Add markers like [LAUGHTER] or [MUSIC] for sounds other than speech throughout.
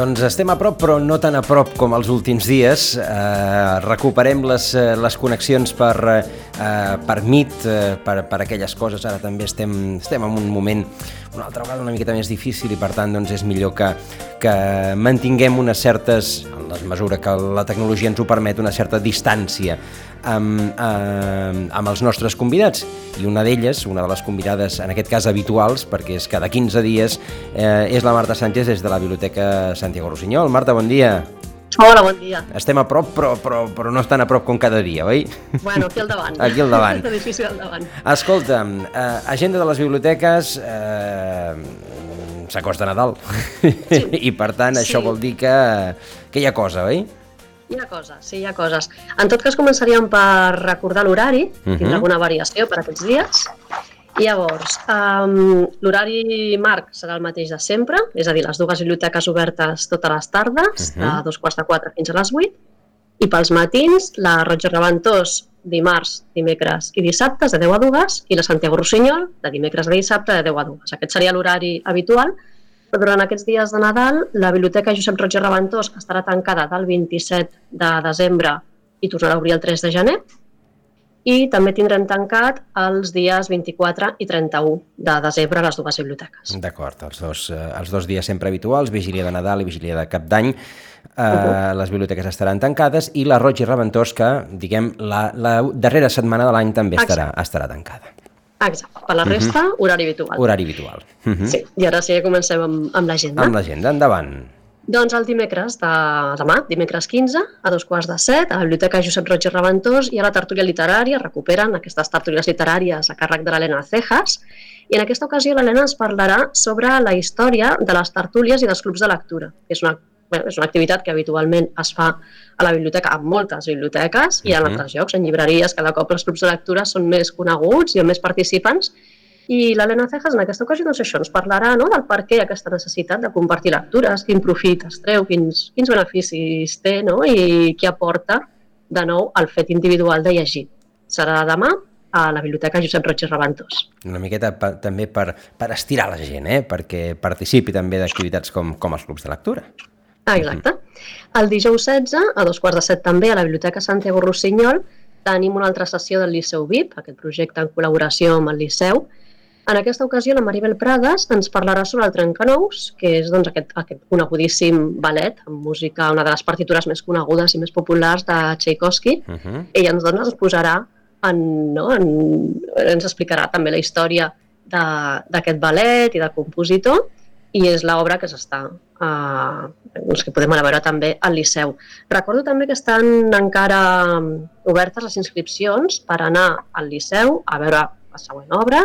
Doncs estem a prop, però no tan a prop com els últims dies. Eh, recuperem les, eh, les connexions per, eh, per Meet, eh, per, per aquelles coses. Ara també estem, estem en un moment una altra vegada una miqueta més difícil i per tant doncs, és millor que, que mantinguem unes certes, en la mesura que la tecnologia ens ho permet, una certa distància amb, amb, amb els nostres convidats i una d'elles, una de les convidades en aquest cas habituals, perquè és cada 15 dies eh, és la Marta Sánchez des de la Biblioteca Santiago Rossinyol. Marta, bon dia. Hola, bon dia. Estem a prop, però, però, però no estan a prop com cada dia, oi? Bueno, aquí al davant. [LAUGHS] Aquí al davant. [LAUGHS] Al davant. Escolta'm, eh, agenda de les biblioteques eh, s'acosta Nadal sí. [LAUGHS] i per tant Sí. això vol dir que, que hi ha cosa, oi? Hi ha coses, sí, hi ha coses. En tot cas, començaríem per recordar l'horari, uh Mhm. -huh. tindrà alguna variació per aquests dies. I llavors, um, l'horari marc serà el mateix de sempre, és a dir, les dues biblioteques obertes totes les tardes, Mhm. de dos quarts de quatre fins a les vuit, i pels matins, la Roig i Reventós, dimarts, dimecres i dissabtes, de 10 a 2, i la Santiago Rossinyol, de dimecres a dissabte, de 10 a 2. Aquest seria l'horari habitual, durant aquests dies de Nadal, la Biblioteca Josep Roig i Reventós estarà tancada del 27 de desembre i tornarà a obrir el 3 de gener, i també tindrem tancat els dies 24 i 31 de desembre a les dues biblioteques. D'acord, els, dos, eh, els dos dies sempre habituals, vigília de Nadal i vigília de Cap d'Any, eh, Mhm. les biblioteques estaran tancades i la Roig i Reventós, que, diguem, la, la darrera setmana de l'any també estarà, estarà tancada. Exacte. Per la resta, horari habitual. Horari habitual. Uh -huh. Sí, i ara sí que comencem amb, amb l'agenda. Amb l'agenda, endavant. Doncs el dimecres de demà, dimecres 15, a dos quarts de set, a la Biblioteca Josep Roig i Reventós i a la tertúlia literària, recuperen aquestes tertúlies literàries a càrrec de l'Helena Cejas, i en aquesta ocasió l'Helena ens parlarà sobre la història de les tertúlies i dels clubs de lectura, que és una, bé, és una activitat que habitualment es fa a la biblioteca, a moltes biblioteques i en Mhm. altres llocs, en llibreries, cada cop els clubs de lectura són més coneguts i amb més participants, i l'Helena Cejas en aquesta ocasió doncs això, ens parlarà no, del per què aquesta necessitat de compartir lectures, quin profit es treu, quins, quins beneficis té no, i què aporta de nou el fet individual de llegir. Serà demà a la Biblioteca Josep Roig i Reventós. Una miqueta pa, també per, per estirar la gent, eh? perquè participi també d'activitats com, com els clubs de lectura. Ah, exacte. El dijous 16, a dos quarts de set també, a la Biblioteca Santiago Rossinyol, tenim una altra sessió del Liceu VIP, aquest projecte en col·laboració amb el Liceu. En aquesta ocasió, la Maribel Prades ens parlarà sobre el Trencanous, que és doncs, aquest, aquest conegudíssim ballet amb música, una de les partitures més conegudes i més populars de Tchaikovsky. Uh -huh. Ella ens, doncs, ens posarà en, no, en, ens explicarà també la història de- d'aquest ballet i del compositor i és l'obra que s'està eh, doncs que podem veure també al Liceu. Recordo també que estan encara mm, obertes les inscripcions per anar al Liceu a veure la següent obra,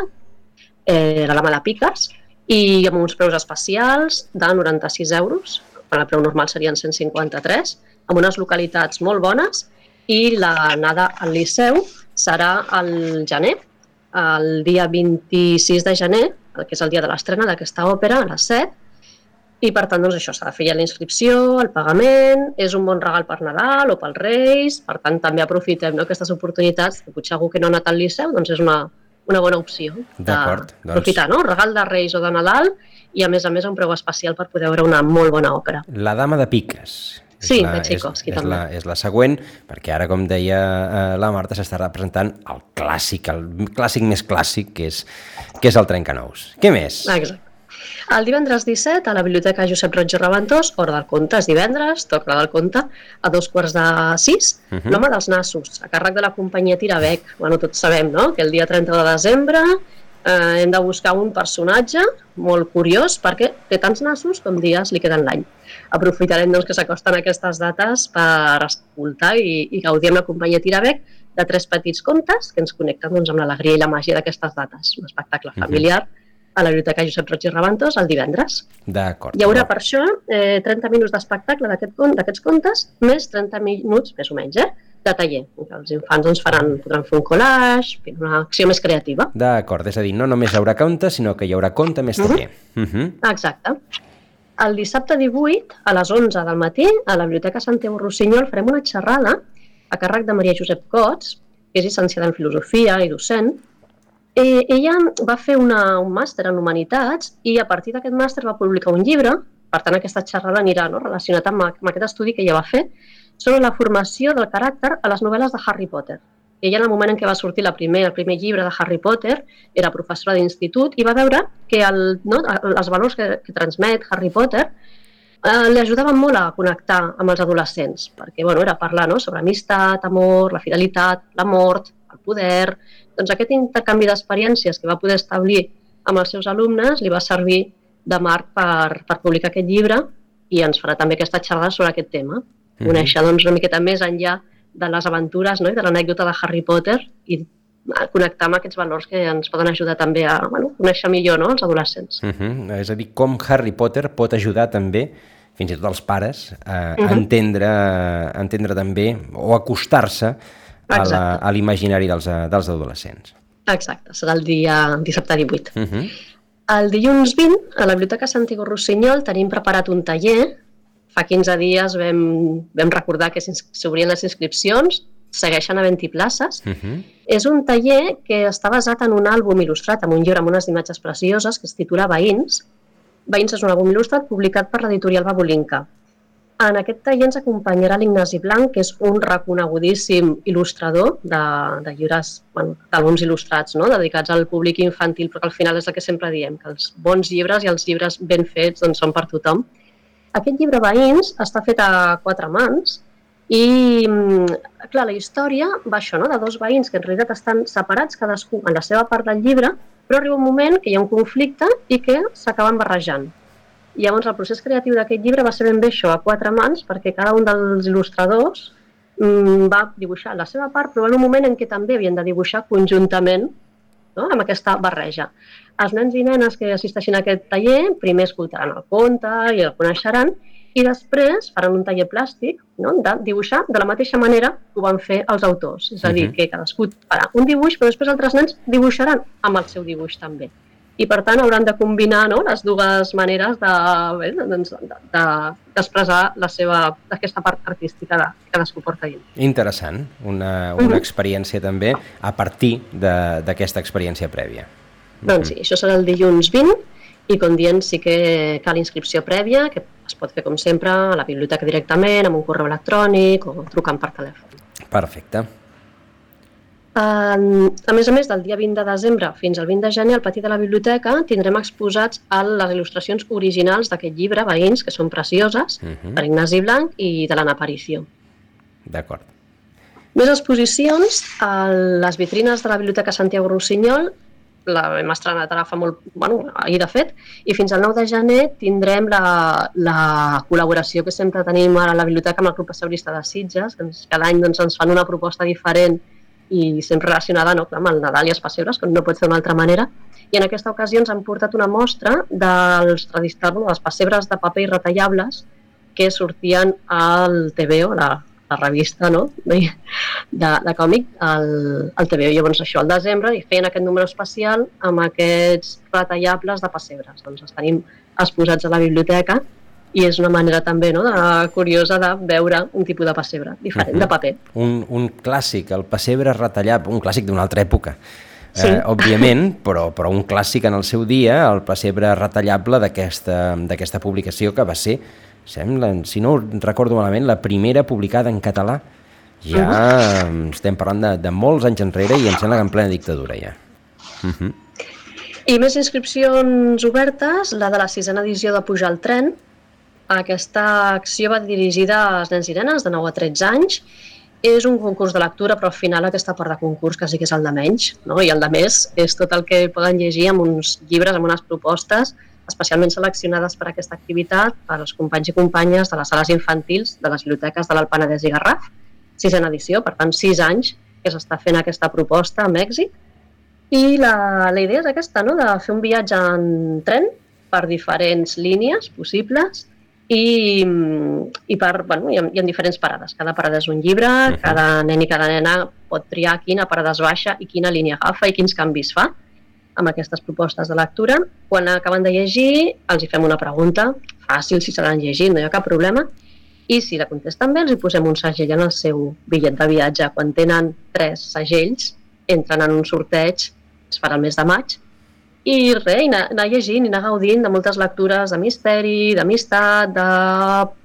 eh, la de Piques, i amb uns preus especials de 96 euros, quan el preu normal serien 153, amb unes localitats molt bones, i l'anada al Liceu serà al gener, el dia 26 de gener, que és el dia de l'estrena d'aquesta òpera, a les 7, i per tant, doncs això, s'ha de fer ja la inscripció, el pagament, és un bon regal per Nadal o pels Reis, per tant també aprofitem no, aquestes oportunitats, que potser algú que no ha anat al Liceu, doncs és una, una bona opció D'acord, doncs. no? Regal de Reis o de Nadal i a més a més un preu especial per poder veure una molt bona òpera. La dama de piques. És Sí, la, de Tchaikovsky, és, és, també. la, és la següent, perquè ara, com deia eh, la Marta, s'està representant el clàssic, el clàssic més clàssic, que és, que és el Trencanous. Què més? Exacte. El divendres 17, a la Biblioteca Josep Roig i Reventós, Hora del Conte, és divendres, toca la del conte, a dos quarts de sis, uh Mhm. -huh. l'home dels nassos, a càrrec de la companyia Tirabec. Bueno, tots sabem, no?, que el dia 30 de desembre eh, hem de buscar un personatge molt curiós perquè té tants nassos com dies li queden l'any. Aprofitarem doncs, que s'acosten aquestes dates per escoltar i, i gaudir amb la companyia Tirabec de tres petits contes que ens connecten doncs, amb l'alegria i la màgia d'aquestes dates. Un espectacle Mhm. familiar a la Biblioteca Josep Roig i Rabantos el divendres. D'acord. Hi haurà per això eh, 30 minuts d'espectacle d'aquests aquest, contes, més 30 minuts, més o menys, eh, de taller. Els infants doncs, faran, podran fer un collage, una acció més creativa. D'acord, és a dir, no només hi haurà conte, sinó que hi haurà conte més Mhm. taller. Uh -huh. Exacte. El dissabte 18, a les 11 del matí, a la Biblioteca Santiago Rossinyol farem una xerrada a càrrec de Maria Josep Cots, que és llicenciada en Filosofia i docent. Eh, ella va fer una, un màster en Humanitats i a partir d'aquest màster va publicar un llibre, per tant aquesta xerrada anirà no, relacionat amb, amb aquest estudi que ella va fer, sobre la formació del caràcter a les novel·les de Harry Potter. Ella, en el moment en què va sortir la primer, el primer llibre de Harry Potter, era professora d'institut i va veure que el, no, els valors que, que transmet Harry Potter eh, li ajudaven molt a connectar amb els adolescents, perquè bueno, era parlar no, sobre amistat, amor, la fidelitat, la mort, el poder... Doncs aquest intercanvi d'experiències que va poder establir amb els seus alumnes li va servir de marc per, per publicar aquest llibre i ens farà també aquesta xerrada sobre aquest tema. Mhm. Conèixer doncs, una miqueta més enllà de les aventures no? i de l'anècdota de Harry Potter i connectar amb aquests valors que ens poden ajudar també a bueno, conèixer millor no? els adolescents. Uh -huh. És a dir, com Harry Potter pot ajudar també, fins i tot els pares, a, Uh a -huh. entendre, a entendre també o acostar-se a l'imaginari dels, eh, dels adolescents. Exacte, serà el dia dissabte 18. Uh -huh. El dilluns 20, a la Biblioteca Santiago Rossinyol, tenim preparat un taller. Fa 15 dies vam, vam recordar que s'obrien les inscripcions, segueixen havent-hi places. Uh -huh. És un taller que està basat en un àlbum il·lustrat, amb un llibre amb unes imatges precioses, que es titula Veïns. Veïns és un àlbum il·lustrat publicat per l'editorial Babolinka. En aquest taller ens acompanyarà l'Ignasi Blanc, que és un reconegudíssim il·lustrador de, de llibres, bueno, d'àlbums il·lustrats, no? dedicats al públic infantil, però que al final és el que sempre diem, que els bons llibres i els llibres ben fets doncs, són per tothom. Aquest llibre Veïns està fet a quatre mans i, mm, clar, la història va això, no? de dos veïns que en realitat estan separats cadascú en la seva part del llibre, però arriba un moment que hi ha un conflicte i que s'acaben barrejant. I llavors el procés creatiu d'aquest llibre va ser ben bé això, a quatre mans, perquè cada un dels il·lustradors mm, va dibuixar la seva part, però en un moment en què també havien de dibuixar conjuntament no? amb aquesta barreja. Els nens i nenes que assisteixin a aquest taller primer escoltaran el conte i el coneixeran i després faran un taller plàstic no? de dibuixar de la mateixa manera que ho van fer els autors. És a dir, Mhm. que cadascú farà un dibuix, però després altres nens dibuixaran amb el seu dibuix també. I per tant hauran de combinar no? les dues maneres d'expressar de, doncs, de, de, d'expressar la seva, aquesta part artística de, que cadascú porta dins. Interessant, una, una Mhm. experiència també a partir de- d'aquesta experiència prèvia. Doncs sí, això serà el dilluns 20 i com dient sí que cal inscripció prèvia, que es pot fer com sempre a la biblioteca directament, amb un correu electrònic o trucant per telèfon. Perfecte. Uh, a més a més, del dia 20 de desembre fins al 20 de gener, al pati de la biblioteca tindrem exposats a les il·lustracions originals d'aquest llibre, Veïns, que són precioses, Mhm. per Ignasi Blanc i de l'Anna Aparicio. D'acord. Més exposicions a les vitrines de la Biblioteca Santiago Rossinyol, la hem estrenat ara fa molt, bueno, ahir de fet, i fins al 9 de gener tindrem la, la col·laboració que sempre tenim ara a la biblioteca amb el Club Passeurista de Sitges, que cada any doncs, ens fan una proposta diferent i sempre relacionada no, amb el Nadal i els Passebres, com no pot ser d'una altra manera. I en aquesta ocasió ens han portat una mostra dels, tradicionals, dels pessebres de paper i retallables que sortien al TVO, la, la revista no? de, de, de còmic, al, al TVO. Llavors això, al desembre, i feien aquest número especial amb aquests retallables de pessebres. Doncs els tenim exposats a la biblioteca i és una manera també no, de, curiosa de veure un tipus de pessebre diferent, Mhm. de paper. Un, un clàssic, el pessebre retallat, un clàssic d'una altra època. Sí. Eh, òbviament, però, però un clàssic en el seu dia, el pessebre retallable d'aquesta publicació que va ser, sembla, si no recordo malament, la primera publicada en català. Ja uh estem parlant de, de molts anys enrere i em sembla que en plena dictadura ja. Uh -huh. I més inscripcions obertes, la de la sisena edició de Pujar al tren. Aquesta acció va dirigida als nens i nenes de 9 a 13 anys. És un concurs de lectura, però al final aquesta part de concurs que sí que és el de menys, no? i el de més és tot el que poden llegir amb uns llibres, amb unes propostes especialment seleccionades per a aquesta activitat per als companys i companyes de les sales infantils de les biblioteques de l'Alt Penedès i Garraf, sisena edició, per tant, sis anys que s'està fent aquesta proposta amb èxit I la, la idea és aquesta, no?, de fer un viatge en tren per diferents línies possibles i, i, per, bueno, hi, ha, hi ha diferents parades. Cada parada és un llibre, uh -huh. cada nen i cada nena pot triar quina parada es baixa i quina línia agafa i quins canvis fa amb aquestes propostes de lectura. Quan acaben de llegir, els hi fem una pregunta, fàcil si se l'han llegit, no hi ha cap problema, i si la contesten bé els hi posem un segell en el seu bitllet de viatge. Quan tenen tres segells, entren en un sorteig, es farà el mes de maig, i res, i anar, anar llegint i anar gaudint de moltes lectures de misteri, d'amistat, de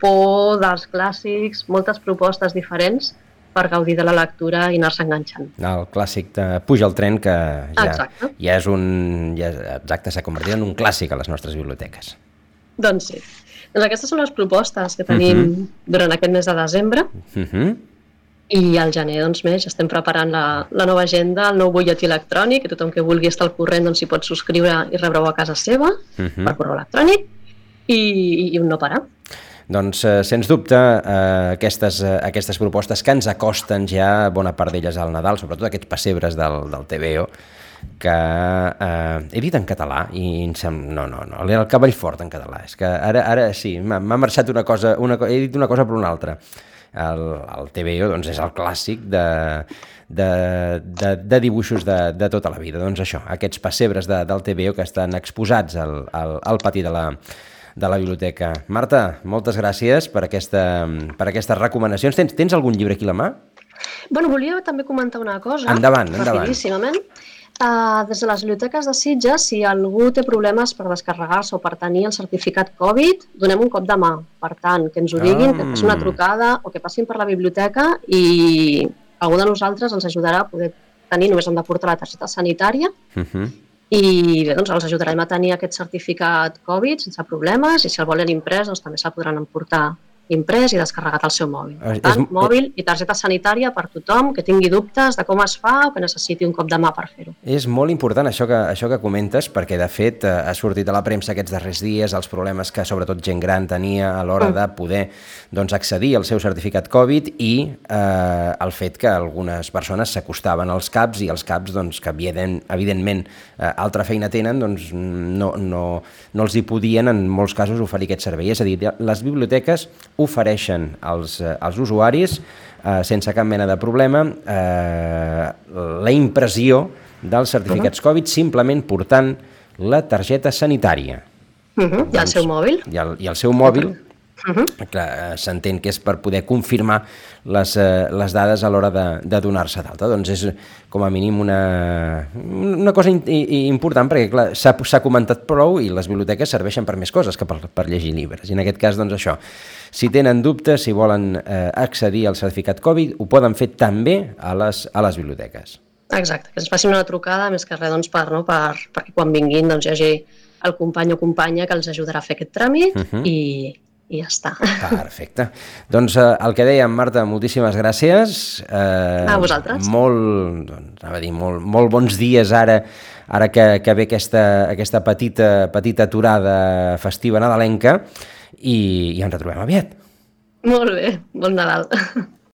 por, dels clàssics, moltes propostes diferents per gaudir de la lectura i anar-se enganxant. El clàssic de Puja el tren, que ja, exacte. ja és un... Ja, exacte, s'ha convertit en un clàssic a les nostres biblioteques. Doncs sí. Doncs aquestes són les propostes que tenim uh mhm. -huh. durant aquest mes de desembre. Uh mhm. -huh. I al gener, doncs, més, estem preparant la, la nova agenda, el nou butlletí electrònic, que tothom que vulgui estar al corrent doncs, s'hi pot subscriure i rebre-ho a casa seva, uh mhm. -huh. per correu electrònic, i, i un no parar. Doncs, eh, sens dubte, eh, aquestes, eh, aquestes propostes que ens acosten ja, bona part d'elles al Nadal, sobretot aquests pessebres del, del TVO, que eh, he dit en català i em sembla, no, no, no, el cavall fort en català, és que ara, ara sí, m'ha marxat una cosa, una, he dit una cosa per una altra el, el TVO doncs, és el clàssic de, de, de, de dibuixos de, de tota la vida. Doncs això, aquests pessebres de, del TVO que estan exposats al, al, al pati de la, de la biblioteca. Marta, moltes gràcies per, aquesta, per aquestes recomanacions. Tens, tens algun llibre aquí a la mà? Bueno, volia també comentar una cosa. Endavant, endavant. Rapidíssimament. Uh, des de les biblioteques de Sitges, si algú té problemes per descarregar-se o per tenir el certificat Covid, donem un cop de mà. Per tant, que ens ho diguin, ah. que facin una trucada o que passin per la biblioteca i algú de nosaltres ens ajudarà a poder tenir, només hem de portar la targeta sanitària uh -huh. i bé, doncs els ajudarem a tenir aquest certificat Covid sense problemes i si el volen imprès doncs també se'l podran emportar imprès i descarregat al seu mòbil. Per tant, és, mòbil i targeta sanitària per tothom que tingui dubtes de com es fa o que necessiti un cop de mà per fer-ho. És molt important això que, això que comentes, perquè de fet eh, ha sortit a la premsa aquests darrers dies els problemes que sobretot gent gran tenia a l'hora mm. de poder doncs, accedir al seu certificat Covid i eh, el fet que algunes persones s'acostaven als CAPs i els CAPs doncs, que evident, evidentment eh, altra feina tenen, doncs no, no, no els hi podien en molts casos oferir aquest servei. És a dir, les biblioteques ofereixen als, eh, als usuaris eh, sense cap mena de problema eh, la impressió dels certificats Covid simplement portant la targeta sanitària. Uh -huh. I el seu mòbil. I el, i el seu mòbil, uh -huh Uh -huh. S'entén que és per poder confirmar les, eh, les dades a l'hora de, de donar-se d'alta. Doncs és com a mínim una, una cosa in, i, important perquè s'ha comentat prou i les biblioteques serveixen per més coses que per, per llegir llibres. I en aquest cas, doncs això, si tenen dubtes, si volen eh, accedir al certificat Covid, ho poden fer també a les, a les biblioteques. Exacte, que ens facin una trucada, més que res doncs, per, no, per, perquè quan vinguin doncs, hi hagi el company o companya que els ajudarà a fer aquest tràmit uh -huh. i, i ja està. Perfecte. Doncs eh, el que dèiem, Marta, moltíssimes gràcies. Eh, a vosaltres. Molt, doncs, a dir, molt, molt bons dies ara, ara que, que ve aquesta, aquesta petita, petita aturada festiva nadalenca i, i ens retrobem aviat. Molt bé, bon Nadal.